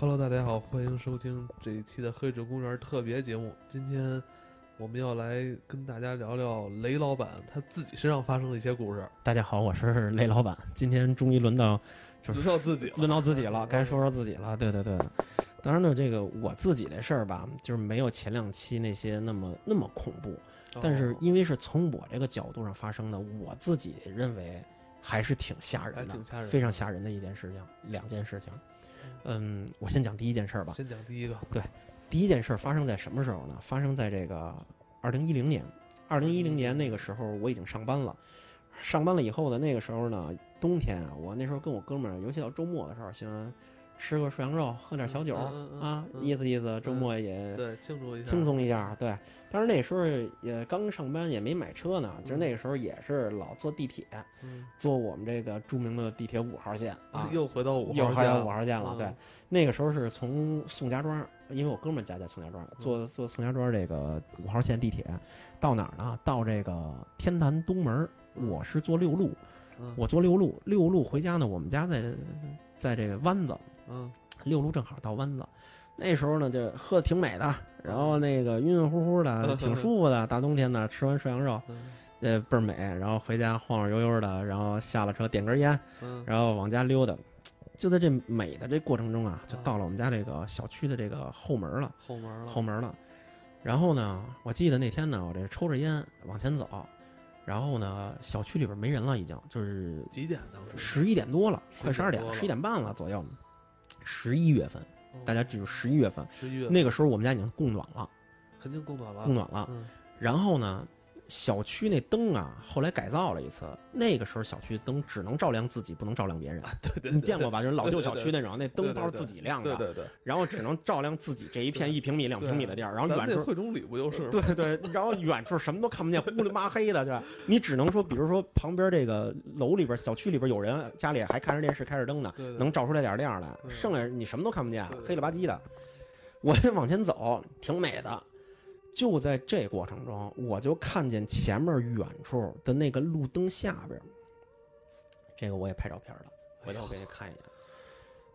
Hello，大家好，欢迎收听这一期的黑水公园特别节目。今天我们要来跟大家聊聊雷老板他自己身上发生的一些故事。大家好，我是雷老板。今天终于轮到，就是轮到自己了，轮到自己了，该说说自己了。对对对，当然呢，这个我自己的事儿吧，就是没有前两期那些那么那么恐怖，但是因为是从我这个角度上发生的，我自己认为还是挺吓人的，挺吓人，非常吓人的一件事情，两件事情。嗯，我先讲第一件事吧。先讲第一个。对，第一件事发生在什么时候呢？发生在这个二零一零年。二零一零年那个时候，我已经上班了。上班了以后呢，那个时候呢，冬天啊，我那时候跟我哥们儿，尤其到周末的时候，喜欢。吃个涮羊肉，喝点小酒啊，意思意思，周末也对庆祝一下，轻松一下。对，但是那时候也刚上班，也没买车呢，就是那个时候也是老坐地铁，坐我们这个著名的地铁五号线啊，又回到五号，又回到五号线了。对，那个时候是从宋家庄，因为我哥们家在宋家庄，坐坐宋家庄这个五号线地铁到哪儿呢？到这个天坛东门，我是坐六路，我坐六路，六路回家呢，我们家在在这个湾子。嗯，六路正好到湾子，那时候呢就喝的挺美的，然后那个晕晕乎乎的，挺 舒服的。大冬天的，吃完涮羊肉，呃，倍儿美。然后回家晃晃悠悠的，然后下了车点根烟，然后往家溜达。就在这美的这过程中啊，就到了我们家这个小区的这个后门了，后门了，后门了。然后呢，我记得那天呢，我这抽着烟往前走，然后呢，小区里边没人了，已经就是几点当时十一点多了，快十二点，十一点半了左右。十一月份，大家记住十一月份，十一月那个时候我们家已经供暖了，肯定供暖了，供暖了。然后呢？小区那灯啊，后来改造了一次。那个时候小区灯只能照亮自己，不能照亮别人。对对，你见过吧？就是老旧小区那种，那灯都是自己亮的。对对对。然后只能照亮自己这一片一平米、两平米的地儿。然后远处汇中里不就是？对对。然后远处什么都看不见，乌里麻黑的，对吧？你只能说，比如说旁边这个楼里边、小区里边有人，家里还看着电视、开着灯呢，能照出来点亮来。剩下你什么都看不见，黑了吧唧的。我往前走，挺美的。就在这过程中，我就看见前面远处的那个路灯下边，这个我也拍照片了，回头我给你看一眼。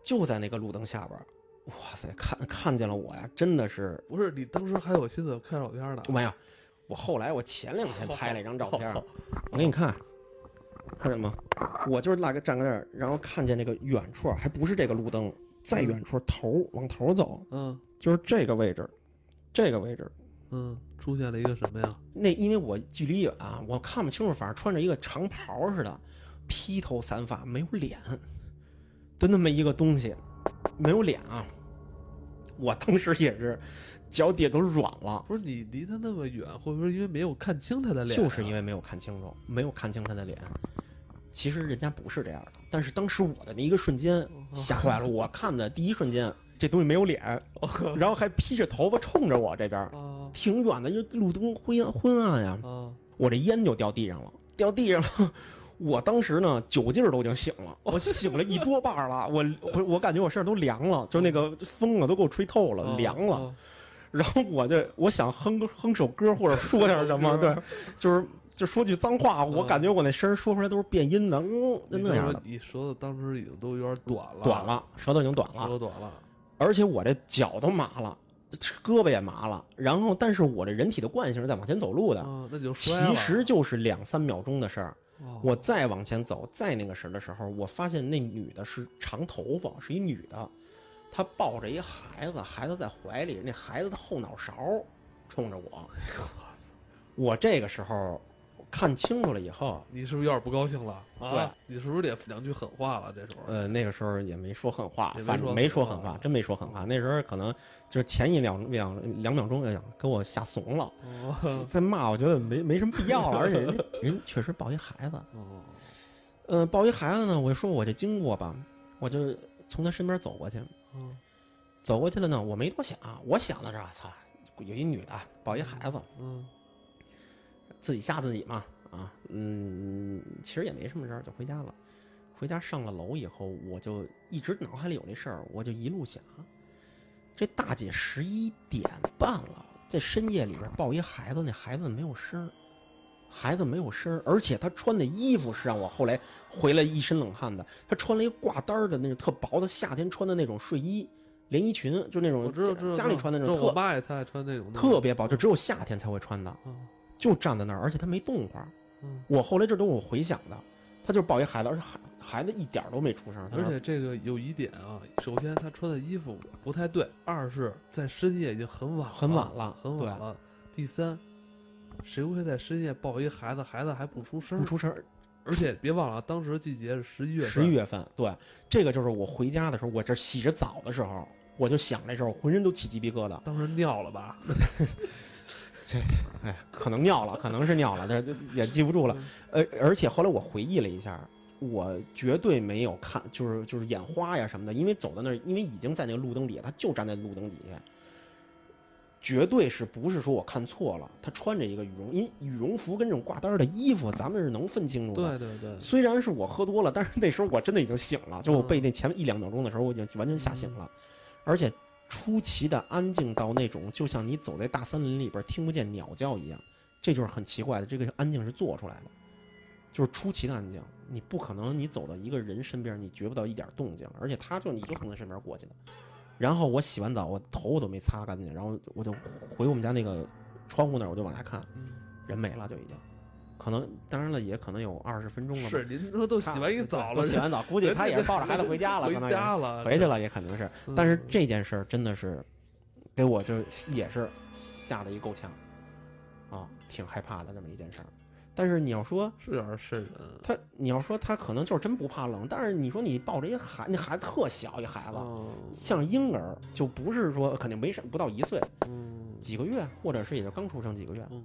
就在那个路灯下边，哇塞，看看见了我呀，真的是不是？你当时还有心思看照片呢？没有，我后来我前两天拍了一张照片，我给你看，看见吗？我就是那个站在那儿，然后看见那个远处，还不是这个路灯，在远处头往头走，嗯，就是这个位置，这个位置。嗯，出现了一个什么呀？那因为我距离远啊，我看不清楚，反正穿着一个长袍似的，披头散发，没有脸就那么一个东西，没有脸啊！我当时也是脚底都软了。不是你离他那么远，会不会因为没有看清他的脸？就是因为没有看清楚，没有看清他的脸。其实人家不是这样的，但是当时我的那一个瞬间吓坏了。我看的第一瞬间。这东西没有脸，然后还披着头发冲着我这边，挺远的，就路灯昏昏暗呀。我这烟就掉地上了，掉地上了。我当时呢，酒劲儿都已经醒了，我醒了一多半了。我我我感觉我身上都凉了，就那个风啊都给我吹透了，凉了。然后我就我想哼哼首歌或者说点什么，对，就是就说句脏话，我感觉我那声说出来都是变音的，嗯，那样的。你舌头当时已经都有点短了，短了，舌头已经短了，舌头短了。而且我这脚都麻了，胳膊也麻了。然后，但是我这人体的惯性是在往前走路的，那就其实就是两三秒钟的事儿。我再往前走，再那个时的时候，我发现那女的是长头发，是一女的，她抱着一孩子，孩子在怀里，那孩子的后脑勺冲着我。我这个时候。看清楚了以后，你是不是有点不高兴了？对，你是不是得两句狠话了？这时候，呃，那个时候也没说狠话，反正没说狠话，真没说狠话。那时候可能就是前一两两两秒钟，哎呀，给我吓怂了。再骂，我觉得没没什么必要了。而且人确实抱一孩子，嗯，抱一孩子呢，我就说我这经过吧，我就从他身边走过去。嗯，走过去了呢，我没多想，我想的是，操，有一女的抱一孩子。嗯。自己吓自己嘛，啊，嗯，其实也没什么事儿，就回家了。回家上了楼以后，我就一直脑海里有那事儿，我就一路想，这大姐十一点半了，在深夜里边抱一孩子，那孩子没有声儿，孩子没有声儿，而且她穿的衣服是让我后来回来一身冷汗的，她穿了一挂单的那种特薄的夏天穿的那种睡衣，连衣裙，就那种家里穿的那种特我妈也特爱穿那种，特别薄，就只有夏天才会穿的，嗯就站在那儿，而且他没动会儿。嗯，我后来这都是我回想的，他就是抱一孩子，而且孩孩子一点都没出声，而且这个有疑点啊，首先他穿的衣服不太对，二是在深夜已经很晚很晚了很晚了。第三，谁会在深夜抱一孩子，孩子还不出声？不出声。而且别忘了，当时季节是十一月份，十一月份，对，这个就是我回家的时候，我这洗着澡的时候，我就想这事儿，我浑身都起鸡皮疙瘩。当时尿了吧？哎，可能尿了，可能是尿了，但是也记不住了。呃，而且后来我回忆了一下，我绝对没有看，就是就是眼花呀什么的，因为走到那儿，因为已经在那个路灯底下，他就站在路灯底下，绝对是不是说我看错了？他穿着一个羽绒，因羽绒服跟这种挂单儿的衣服，咱们是能分清楚的。对对对，虽然是我喝多了，但是那时候我真的已经醒了，就我被那前一两秒钟的时候，我已经完全吓醒了，而且出奇的安静到那种，就像你走在大森林里边听不见鸟叫一样，这就是很奇怪的，这个安静是做出来的，就是出奇的安静，你不可能你走到一个人身边，你觉不到一点动静，而且他就你就从他身边过去的。然后我洗完澡，我头我都没擦干净，然后我就回我们家那个窗户那儿，我就往下看，人没了就已经，可能当然了，也可能有二十分钟了吧。是您都都洗完一澡了，都洗完澡，估计他也抱着孩子回家了，回可能也家了，回去了，也可能是。嗯。但是这件事儿真的是给我就也是吓得一够呛啊，挺害怕的这么一件事儿。但是你要说是有点瘆人，他，你要说他可能就是真不怕冷，但是你说你抱着一孩，那孩子特小一孩子，嗯像婴儿，就不是说肯定没什不到一岁，嗯几个月，或者是也就刚出生几个月。嗯，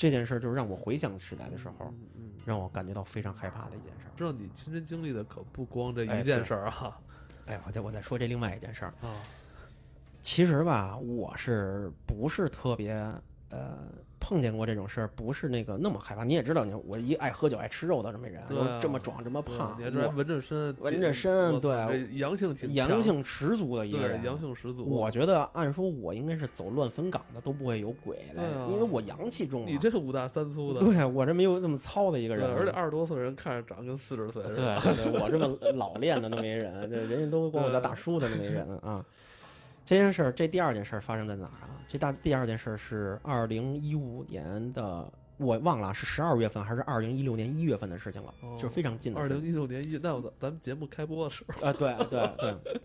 这件事儿就是让我回想起来的时候，嗯嗯，让我感觉到非常害怕的一件事儿。知道你亲身经历的可不光这哎一件事儿啊。哎，我再我再说这另外一件事儿，啊，其实吧，我是不是特别呃碰见过这种事儿？不是那个那么害怕。你也知道，你我一爱喝酒、爱吃肉的这么人，这么壮、这么胖，纹着身，纹着身对阳性挺阳性十足的一个人。阳性十足，我觉得按说我应该是走乱坟岗的都不会有鬼的，因为我阳气重啊。你这是五大三粗的，对我这没有那么糙的一个，人，而且二十多岁人看着长跟四十岁似对的，对对，我这么老练的那么一人，这人家都管我叫大叔的那么一人啊。这件事儿，这第二件事儿发生在哪儿啊？这大第二件事儿是二零一五年的，我忘了是十二月份还是二零一六年一月份的事情了，哦就是非常近的二事。零一六年一，那我咱咱们节目开播的时候，啊，对对对，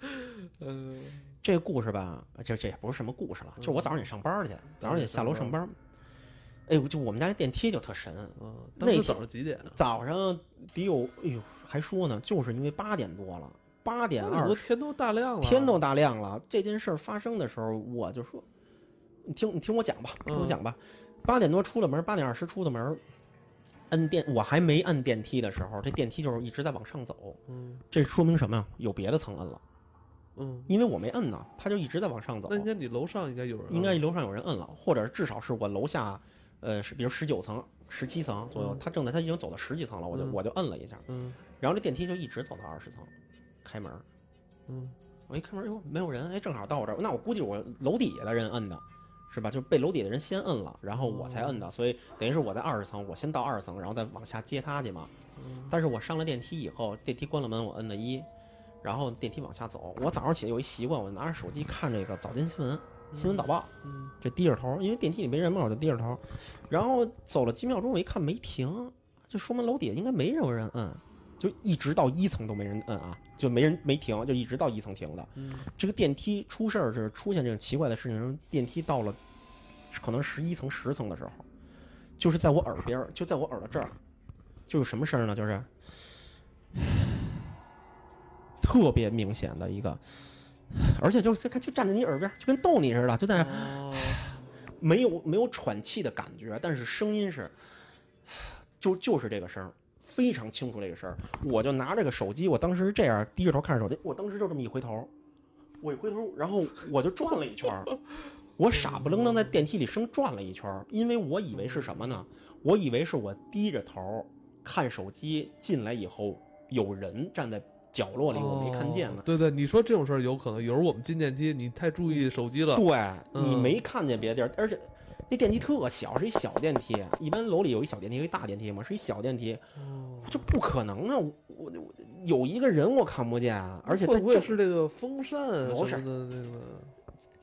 嗯，这个故事吧，这这也不是什么故事了，就是我早上得上班去，早上得下楼上班。哎，就我们家那电梯就特神，嗯，那早上几点啊？早上得有，哎呦，还说呢，就是因为八点多了，八点那二十。天都大亮了，天都大亮了。这件事儿发生的时候，我就说，你听你听我讲吧，听我讲吧。八点多出了门，八点二十出的门，摁电，我还没摁电梯的时候，这电梯就是一直在往上走。嗯这说明什么呀？有别的层摁了，嗯，因为我没摁呢，它就一直在往上走那。应该你楼上应该有人啊，应该楼上有人摁了，或者至少是我楼下，呃，是比如十九层、十七层左右嗯，他正在他已经走到十几层了，我就嗯我就摁了一下，嗯然后这电梯就一直走到二十层，开门。嗯我一开门，哟，没有人，哎，正好到我这儿，那我估计我楼底下的人摁的，是吧？就被楼底下的人先摁了，然后我才摁的，所以等于是我在二十层，我先到二十层，然后再往下接他去嘛。嗯但是我上了电梯以后，电梯关了门，我摁的一，然后电梯往下走。我早上起来有一习惯，我拿着手机看这个早间新闻、新闻早报，嗯这低着头，因为电梯里没人嘛，我就低着头。然后走了几秒钟，我一看没停，就说明楼底下应该没有人摁，就一直到一层都没人摁啊，就没人没停，就一直到一层停的。嗯这个电梯出事儿是出现这种奇怪的事情电梯到了可能十一层、十层的时候，就是在我耳边，就在我耳朵这儿，就是什么声呢？就是 特别明显的一个，而且就就就站在你耳边，就跟逗你似的，就在那哦，没有没有喘气的感觉，但是声音是，就就是这个声儿，非常清楚这个事儿。我就拿这个手机，我当时是这样低着头看手机，我当时就这么一回头，我一回头，然后我就转了一圈，我傻不愣登在电梯里生转了一圈，因为我以为是什么呢？我以为是我低着头看手机进来以后有人站在角落里，我没看见呢哦。对对，你说这种事儿有可能，有时候我们进电梯，你太注意手机了，对你嗯没看见别的地儿，而且那电梯特小，是一小电梯。一般楼里有一小电梯，有一大电梯嘛，是一小电梯，哦，这不可能啊！我我我有一个人我看不见啊，而且在会不会是这个风扇啊不是什么的那个？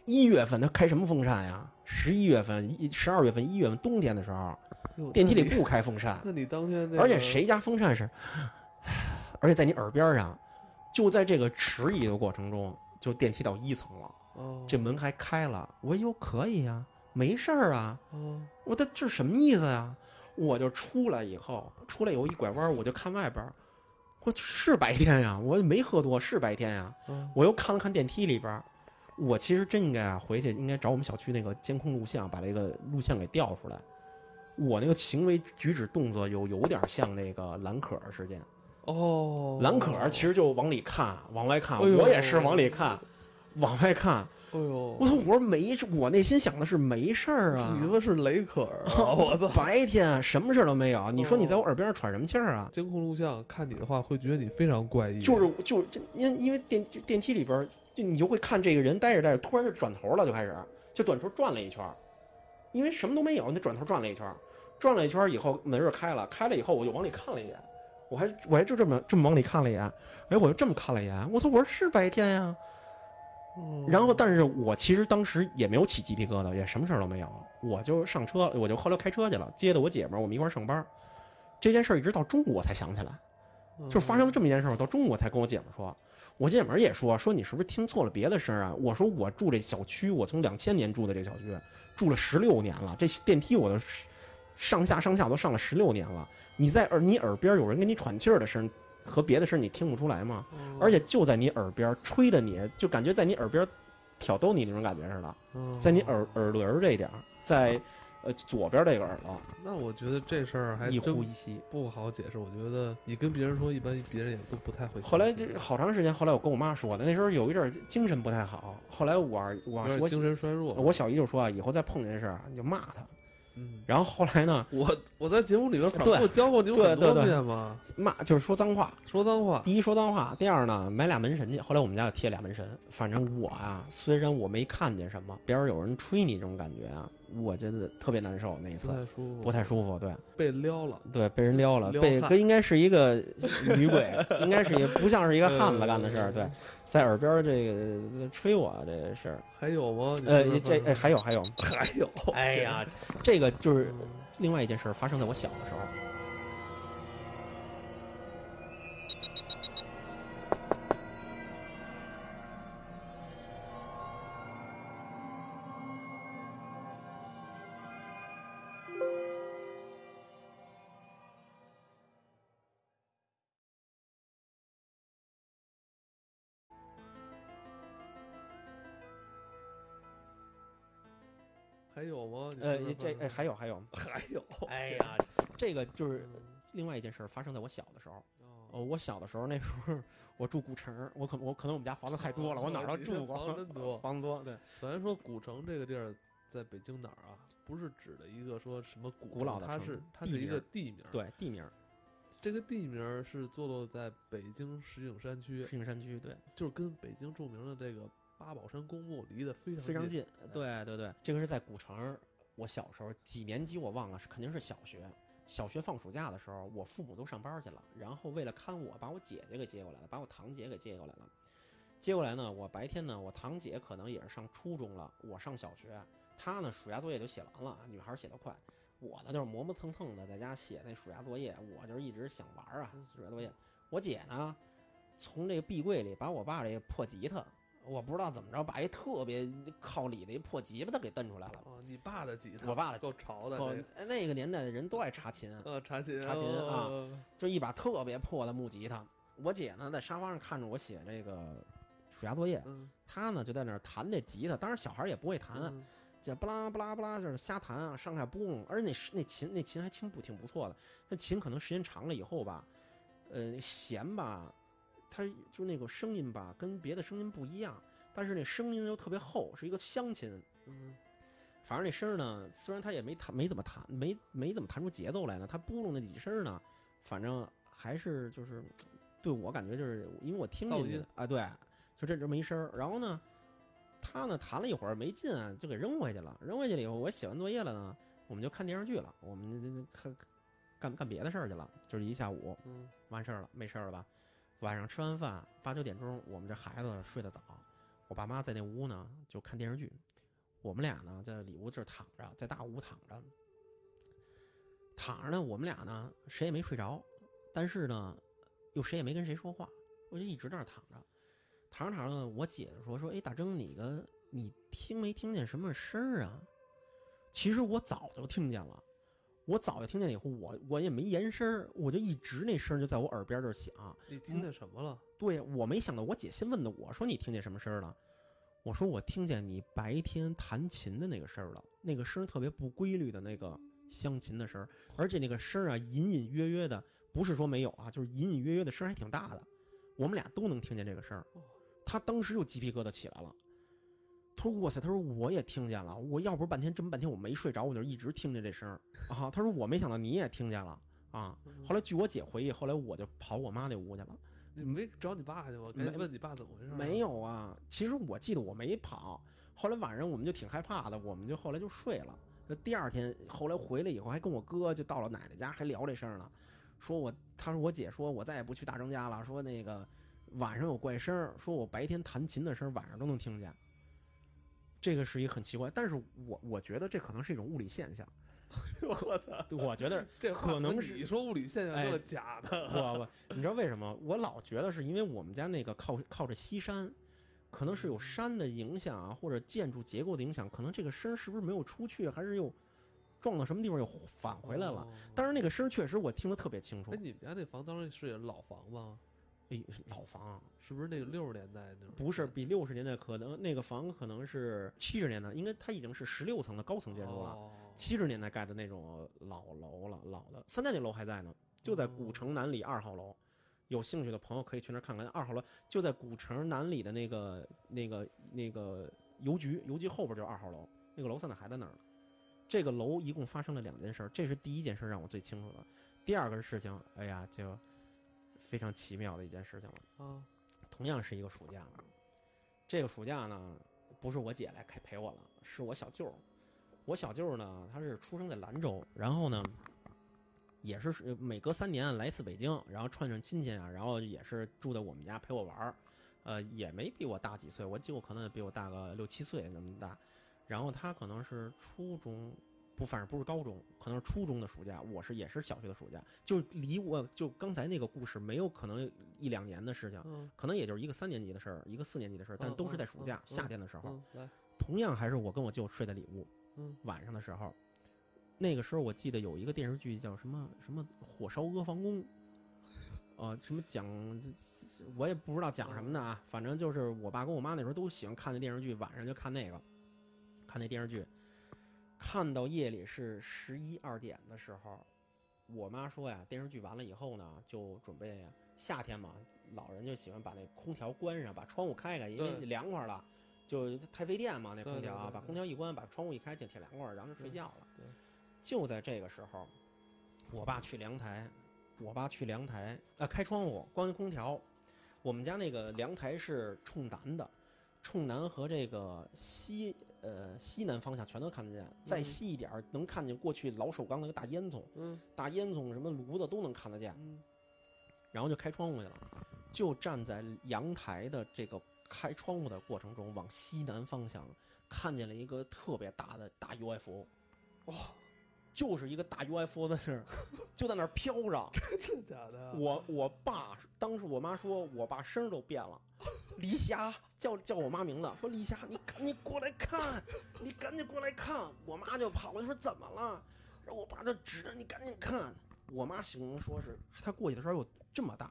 一月份他开什么风扇呀？十一月份、一十二月份、一月份冬天的时候，电梯里不开风扇，那你当天这而且谁家风扇是，而且在你耳边上，就在这个迟疑的过程中，就电梯到一层了，哦这门还开了，我哟可以呀、没事儿啊，哦我这这什么意思呀？我就出来以后，出来以后一拐弯，我就看外边儿，我是白天呀，我也没喝多，是白天呀。哦我又看了看电梯里边儿，我其实真应该啊回去，应该找我们小区那个监控录像，把这个录像给调出来。我那个行为举止动作有有点像那个蓝可儿事件，哦，蓝可儿其实就往里看，往外看，哎我也是往里看，往外看。哎呦，我说我说没事，我内心想的是没事儿啊。你他妈是雷可儿啊！我操！白天什么事儿都没有，你说你在哦我耳边上喘什么气儿啊？监控录像看你的话，会觉得你非常怪异。就是就是这因因为电电梯里边，就你就会看这个人待着待着，突然就转头了，就开始就短头转了一圈儿，因为什么都没有，那转头转了一圈儿，转了一圈儿以后门是开了，开了以后我就往里看了一眼，我还我还就这么这么往里看了一眼，哎，我就这么看了一眼，我操，我说是白天呀，哦，然后但是我其实当时也没有起鸡皮疙瘩，也什么事儿都没有，我就上车，我就后来开车去了，接的我姐们儿，我们一块儿上班儿，这件事儿一直到中午我才想起来。就是发生了这么一件事儿，我到中午我才跟我姐们儿说，我姐们儿也说说你是不是听错了别的声儿啊？我说我住这小区，我从两千年住的这小区，住了十六年了，这电梯我都是上下上下都上了十六年了。你在耳你耳边有人给你喘气儿的声儿和别的声你听不出来吗？嗯，而且就在你耳边吹的你，就感觉在你耳边挑逗你那种感觉似的，嗯在你耳耳轮儿这一点，在呃左边这个耳朵那我觉得这事儿还一真呼一吸。不好解释。我觉得你跟别人说，一般别人也都不太会。后来就好长时间，后来我跟我妈说的，那时候有一阵儿精神不太好。后来我儿我我精神衰弱。我小姨就说啊，以后再碰见这事儿啊，你就骂他。嗯，然后后来呢，我我在节目里边反对复教过你很多对对遍嘛，骂就是说脏话。说脏话。第一说脏话，第二呢买俩门神去。后来我们家就贴俩门神。反正我啊，虽然我没看见什么，边上有人吹你这种感觉啊，我觉得特别难受。那一次不太舒服，不太舒服，对被撩了。对，被人撩了，被哥应该是一个女鬼，应该是一个不像是一个汉子干的事儿。对，在耳边这个吹我这事儿，还有吗？呃这还有还有，还有，哎呀，这个就是嗯另外一件事儿，发生在我小的时候。呃这哎还有还有，还有，哎呀，这个就是另外一件事儿，发生在我小的时候。哦，哦，我小的时候那时候我住古城，我可我可能我们家房子太多了，我哪儿都住过，房真多。房子多，对，咱说古城这个地儿在北京哪儿啊？不是指的一个说什么古古老的它是城它是一个地名对，地名这个地名是坐落在北京石景山区，石景山区，对，就是跟北京著名的这个八宝山公墓离得非常非常近。对对对，这个是在古城儿。我小时候几年级我忘了，是肯定是小学。小学放暑假的时候，我父母都上班去了，然后为了看我，把我姐姐给接过来了，把我堂姐给接过来了。接过来呢，我白天呢，我堂姐可能也是上初中了，我上小学。她呢，暑假作业就写完了，女孩写得快。我呢，就是磨磨蹭蹭的在家写那暑假作业，我就是一直想玩啊，暑假作业。我姐呢，从这个壁柜里把我爸这个破吉他，我不知道怎么着，把一特别靠里的一破吉他给蹬出来了。哦，你爸的吉他，我爸的够潮的，那个年代的人都爱查琴，呃，查琴，查琴啊哦，就一把特别破的木吉他。我姐呢在沙发上看着我写这个暑假作业，嗯，她呢就在那儿弹这吉他。当然小孩儿也不会弹，嗯就不拉不拉不拉就是瞎弹啊，上下拨弄。而且那是那琴那琴还挺不挺不错的，那琴可能时间长了以后吧，呃，弦吧，它就那个声音吧，跟别的声音不一样，但是那声音又特别厚，是一个乡亲。嗯反正那声儿呢，虽然他也没弹，没怎么弹，没没怎么弹出节奏来呢，他拨弄那几声呢，反正还是就是对我感觉就是因为我听进去啊，对，就这这么一声儿。然后呢，他呢弹了一会儿没劲啊，就给扔回去了。扔回去了以后，我写完作业了呢，我们就看电视剧了，我们就就看干干别的事儿去了，就是一下午嗯完事儿了，没事儿了吧？晚上吃完饭八九点钟，我们这孩子睡得早，我爸妈在那屋呢就看电视剧，我们俩呢在里屋这躺着，在大屋躺着，躺着呢，我们俩呢谁也没睡着，但是呢又谁也没跟谁说话，我就一直那儿躺着，躺着躺着呢，我姐就说说，哎，大征，你个你听没听见什么声儿啊？其实我早就听见了。我早就听见了以后，我我也没言声儿，我就一直那声儿就在我耳边这儿响。你听见什么了？对我没想到，我姐先问的我说：“你听见什么声儿了？”我说：“我听见你白天弹琴的那个声儿了，那个声儿特别不规律的那个香琴的声儿，而且那个声儿啊，隐隐约约的，不是说没有啊，就是隐隐约约的声儿还挺大的，我们俩都能听见这个声。他当时就鸡皮疙瘩起来了。他说：“哇塞！”他说：“我也听见了，我要不是半天这么半天我没睡着，我就一直听见这声儿啊。”他说：“我没想到你也听见了啊。”嗯后来据我姐回忆，后来我就跑我妈那屋去了。你没找你爸去我？赶紧没问你爸怎么回事？没，有啊，其实我记得我没跑。后来晚上我们就挺害怕的，我们就后来就睡了。第二天后来回来以后，还跟我哥就到了奶奶家，还聊这事儿呢。说我他说我姐说我再也不去大张家了，说那个晚上有怪声儿，说我白天弹琴的声儿晚上都能听见。这个是一个很奇怪，但是我我觉得这可能是一种物理现象。我操！我觉得 这可能是你说物理现象哎就是假的。我我，你知道为什么？我老觉得是因为我们家那个靠靠着西山，可能是有山的影响啊，或者建筑结构的影响，可能这个声是不是没有出去，还是又撞到什么地方又返回来了？哦当然，那个声确实我听得特别清楚哎，。你们家那房当时是老房吗？哎，老房是不是那个六十年代那种？不是比六十年代可能那个房可能是七十年代，应该它已经是十六层的高层建筑了。哦七十年代盖的那种老楼了，老的三代那楼还在呢，就在古城南里二号楼。有兴趣的朋友可以去那儿看看。二号楼就在古城南里的那个那个那个邮局，邮局后边就是二号楼，那个楼现在还在那儿呢。这个楼一共发生了两件事，这是第一件事让我最清楚的。第二个事情，哎呀，就非常奇妙的一件事情了。啊，同样是一个暑假了，这个暑假呢，不是我姐来陪陪我了，是我小舅。我小舅呢，他是出生在兰州，然后呢，也是是每隔三年来一次北京，然后串串亲戚啊，然后也是住在我们家陪我玩儿，呃，也没比我大几岁，我舅可能也比我大个六七岁那么大，然后他可能是初中。不，反正不是高中，可能是初中的暑假。我是也是小学的暑假，就离我就刚才那个故事没有可能一两年的事情，嗯，可能也就是一个三年级的事儿，一个四年级的事儿，但嗯都是在暑假、夏天的时候。嗯，来，同样还是我跟我舅睡在里屋，嗯，晚上的时候，那个时候我记得有一个电视剧叫什么什么《火烧阿房宫》，啊，什么讲，我也不知道讲什么的啊，反正就是我爸跟我妈那时候都喜欢看那电视剧，晚上就看那个，看那电视剧，看到夜里是十一二点的时候，我妈说呀，电视剧完了以后呢，就准备呀，夏天嘛，老人就喜欢把那空调关上，把窗户开开，因为凉快了。就太费电嘛，那空调啊，把空调一关，把窗户一开，就挺凉快，然后就睡觉了。对，就在这个时候，我爸去凉台，我爸去凉台啊，开窗户，关空调。我们家那个凉台是冲南的，冲南和这个西呃西南方向全都看得见，再细一点儿能看见过去老首钢那个大烟囱，嗯。大烟囱什么炉子都能看得见。嗯，然后就开窗户去了，就站在阳台的这个开窗户的过程中，往西南方向看见了一个特别大的大 UFO，哇，就是一个大 UFO 在那儿，就在那儿飘着。真的假的？我我爸当时我妈说，我爸声儿都变了，黎霞叫叫我妈名字，说黎霞，你赶紧过来看，你赶紧过来看。我妈就跑过去说怎么了？然后我爸就指着你赶紧看。我妈形容说是她过去的时候有这么大，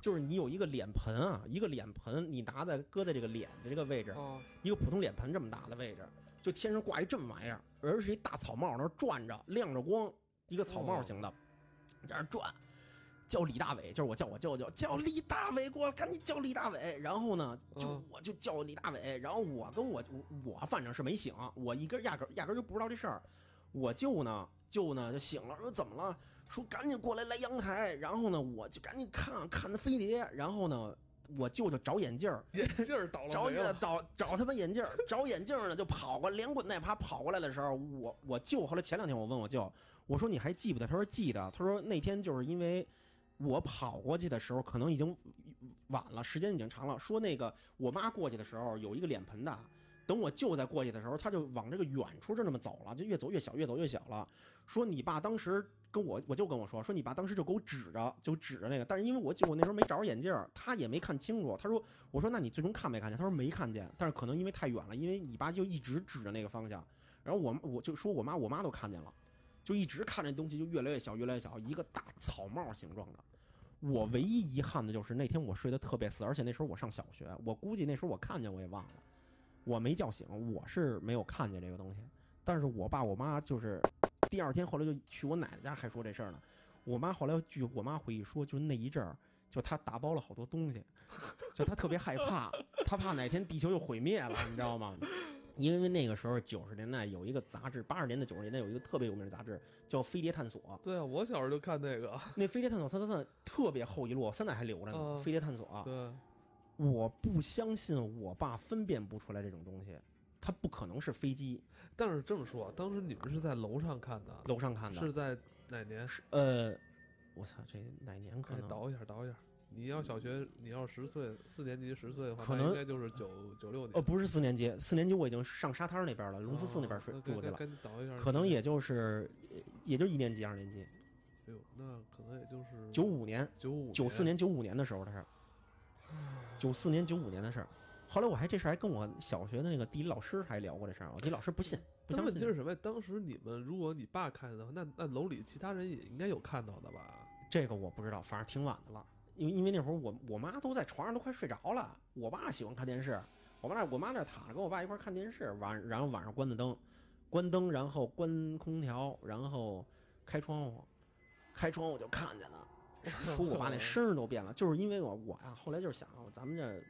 就是你有一个脸盆啊，一个脸盆，你拿在搁在这个脸的这个位置，啊，一个普通脸盆这么大的位置，就天上挂一这么玩意儿，而是一大草帽，那儿转着，亮着光，一个草帽型的，在那儿转。叫李大伟，就是我叫我舅舅，叫李大伟过来，赶紧叫李大伟。然后呢，就嗯我就叫李大伟，然后我跟我我反正是没醒，我一根压根压根就不知道这事儿。我舅呢，舅呢就醒了，说怎么了？说赶紧过来来阳台。然后呢，我就赶紧看看那飞碟。然后呢，我舅舅找眼镜儿，眼镜儿倒了 找眼没了找找他妈眼镜儿，找眼镜儿呢，就跑过连滚带爬跑过来的时候，我我舅后来前两天我问我舅，我说你还记不得？他说记得。他说那天就是因为我跑过去的时候，可能已经晚了，时间已经长了。说那个我妈过去的时候有一个脸盆的，等我舅再过去的时候，他就往这个远处就那么走了，就越走越小，越走越小了。说你爸当时跟我，我就跟我说，说你爸当时就给我指着，就指着那个，但是因为我舅我那时候没找着眼镜，他也没看清楚。他说，我说那你最终看没看见？他说没看见，但是可能因为太远了，因为你爸就一直指着那个方向。然后我我就说我妈，我妈都看见了，就一直看这东西就越来越小，越来越小，一个大草帽形状的。我唯一遗憾的就是那天我睡得特别死，而且那时候我上小学，我估计那时候我看见我也忘了，我没叫醒，我是没有看见这个东西。但是我爸我妈就是第二天后来就去我奶奶家还说这事儿呢。我妈后来据我妈回忆说，就那一阵儿，就她打包了好多东西，就她特别害怕，她怕哪天地球就毁灭了，你知道吗？因为那个时候九十年代有一个杂志，八十年代九十年代有一个特别有名的杂志叫《飞碟探索》。对啊，我小时候就看那个，那《飞碟探索》它它它特别厚一摞，现在还留着呢。嗯飞碟探索》对，我不相信我爸分辨不出来这种东西，它不可能是飞机但是这么说，当时你们是在楼上看的，楼上看的。是在哪年？是呃，我操，这哪年可哎，能？倒一下，倒一下。你要小学，你要十岁，四年级十岁的话，可能应该就是九九六年。呃，不是四年级，四年级我已经上沙滩那边了，龙福寺那边睡哦住去了。可能也就是呃也就一年级、二年级，哎呦，那可能也就是九五年、九五九四年、九五年的时候的事儿，九四年、九五年的事儿。后来我还这事儿还跟我小学的那个地理老师还聊过这事儿，我地理老师不信，不相信。问题是什么？当时你们如果你爸看见的话，那那楼里其他人也应该有看到的吧？这个我不知道，反正挺晚的了。因为因为那会儿我我妈都在床上都快睡着了，我爸喜欢看电视，我妈那我妈那躺着跟我爸一块儿看电视，晚然后晚上关的灯，关灯然后关空调，然后开窗户，开窗户就看见了，说我爸那声儿都变了，就是因为我我呀、后来就是想咱们这。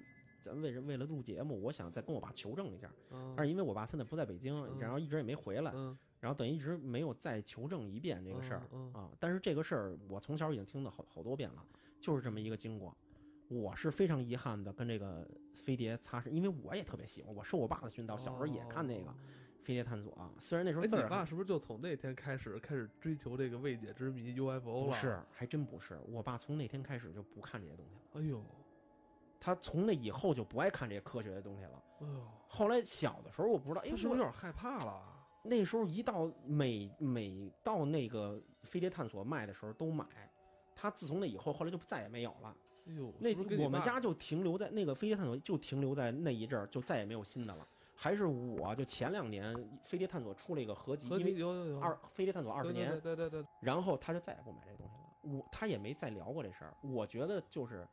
咱为了为了录节目，我想再跟我爸求证一下，嗯但是因为我爸现在不在北京，嗯然后一直也没回来，嗯然后等于一直没有再求证一遍这个事儿、嗯嗯啊。但是这个事儿我从小已经听了好好多遍了，就是这么一个经过。我是非常遗憾的跟这个飞碟擦身，因为我也特别喜欢，我受我爸的熏陶，小时候也看那个哦飞碟探索啊。虽然那时候哎，字儿你爸是不是就从那天开始开始追求这个未解之谜 UFO 了？不是，还真不是。我爸从那天开始就不看这些东西了，哎呦，他从那以后就不爱看这些科学的东西了。哎呦，后来小的时候我不知道，哎，他是不我是有点害怕了？那时候一到每每到那个飞碟探索卖的时候都买，他自从那以后，后来就再也没有了。哎呦，那我们家就停留在那个飞碟探索，就停留在那一阵儿，就再也没有新的了。还是我就前两年飞碟探索出了一个合集，因为有有有二飞碟探索二十年，对对对对。然后他就再也不买这东西了。我他也没再聊过这事儿。我觉得就是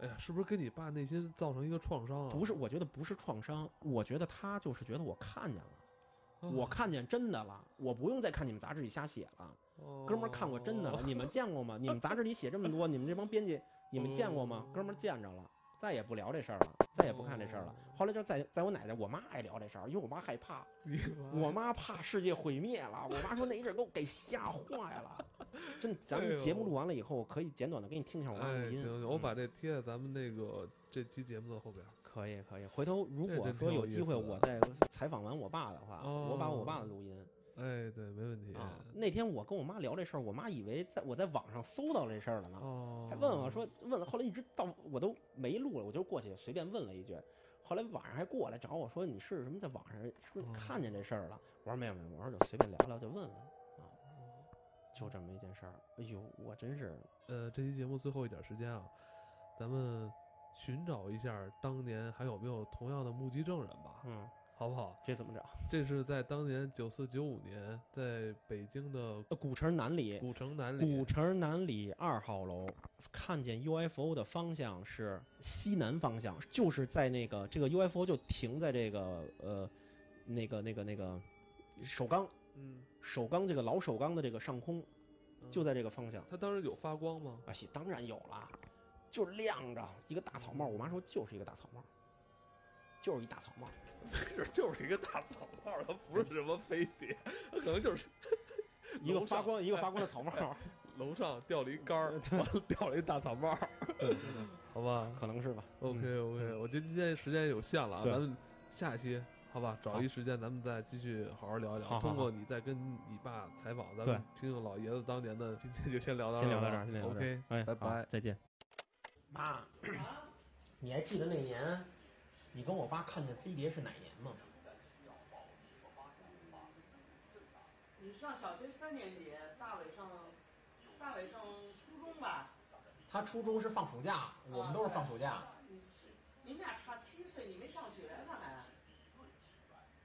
哎呀，是不是跟你爸内心造成一个创伤啊？不是，我觉得不是创伤，我觉得他就是觉得我看见了，啊，我看见真的了，我不用再看你们杂志里瞎写了。哦哥们儿看过真的了，你们见过吗？你们杂志里写这么多，你们这帮编辑，你们见过吗？哥们儿见着了，再也不聊这事儿了，再也不看这事儿了。后来就在在我奶奶，我妈爱聊这事儿，因为我妈害怕，我妈怕世界毁灭了。我妈说那一阵儿给我给吓坏了。真，咱们节目录完了以后，我可以简短的给你听一下我妈哎，录音。行行，我嗯把这贴在咱们那个这期节目的后边。可以可以，回头如果说有机会，我再采访完我爸的话，哦我把我爸的录音哎，对，没问题。啊。那天我跟我妈聊这事儿，我妈以为在我在网上搜到这事儿了呢。哦，还问我说问了，后来一直到我都没录了，我就过去随便问了一句。后来晚上还过来找我说你是什么在网上是不是看见这事儿了？我说没有没有，我说就随便聊聊就问问啊，就这么一件事儿。哎呦，我真是呃，这期节目最后一点时间啊，咱们寻找一下当年还有没有同样的目击证人吧，嗯，好不好？这怎么找？这是在当年九四九五年，在北京的呃古城南里，古城南里古城南里二号楼看见 UFO 的方向是西南方向，就是在那个这个 UFO 就停在这个呃那个那个那个首钢嗯，首钢这个老首钢的这个上空，嗯就在这个方向。它当时有发光吗？啊，当然有了，就亮着一个大草帽。我妈说就是一个大草帽，就是一大草帽。是，就是一个大草帽，它不是什么飞碟，它可能就是 一个发光一个发光的草帽。楼上掉了一杆儿，完了一大草帽。好吧可能是吧。？OK 嗯 OK，我觉得今天时间有限了啊，咱们下一期好吧，找一时间咱们再继续好好聊一聊。好好通过你再跟你爸采访，咱们听听老爷子当年的。今天就先聊到儿先聊到这儿，先聊到这儿 OK，哎，拜拜。再见。妈，你还记得那年你跟我爸看见飞碟是哪年吗？你上小学三年级，大伟上大伟上初中吧？他初中是放暑假，我们都是放暑假。你你们俩差七岁，你没上学呢还？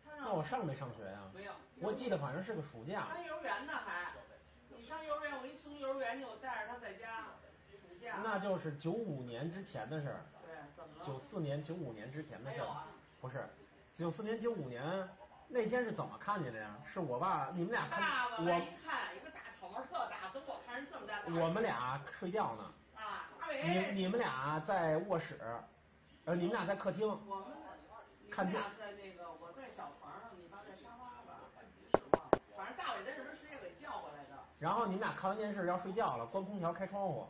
他让那我上没上学呀？没有？我记得反正是个暑假。上幼儿园呢还？你上幼儿园，我一送幼儿园去，我带着他在家。那就是九五年之前的事儿，对，怎么了？九四年、九五年之前的事儿。啊？不是，九四年、九五年那天是怎么看见的呀？是我爸，你们俩看我，一看，一个大草帽特大，等我看人这么大。我们俩睡觉呢。啊，大你伟，你们俩在卧室，呃，你们俩在客厅。我们你看你们俩在那个，我在小床上，你爸在沙发吧？反正大伟在这边是也给叫过来的。然后你们俩看完电视要睡觉了，关空调开窗户。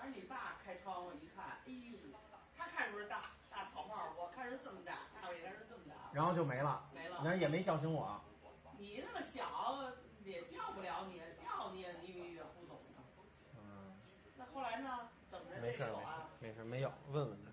对，反正你爸开窗户一看，哎呦，他看出是大大草帽，我看是这么大，大伟看是这么大，然后就没了，没了。那也没叫醒我。你那么小，也叫不了你，叫你也你也不懂。嗯，那后来呢？怎么着没事？没事儿没事儿，没有，问问。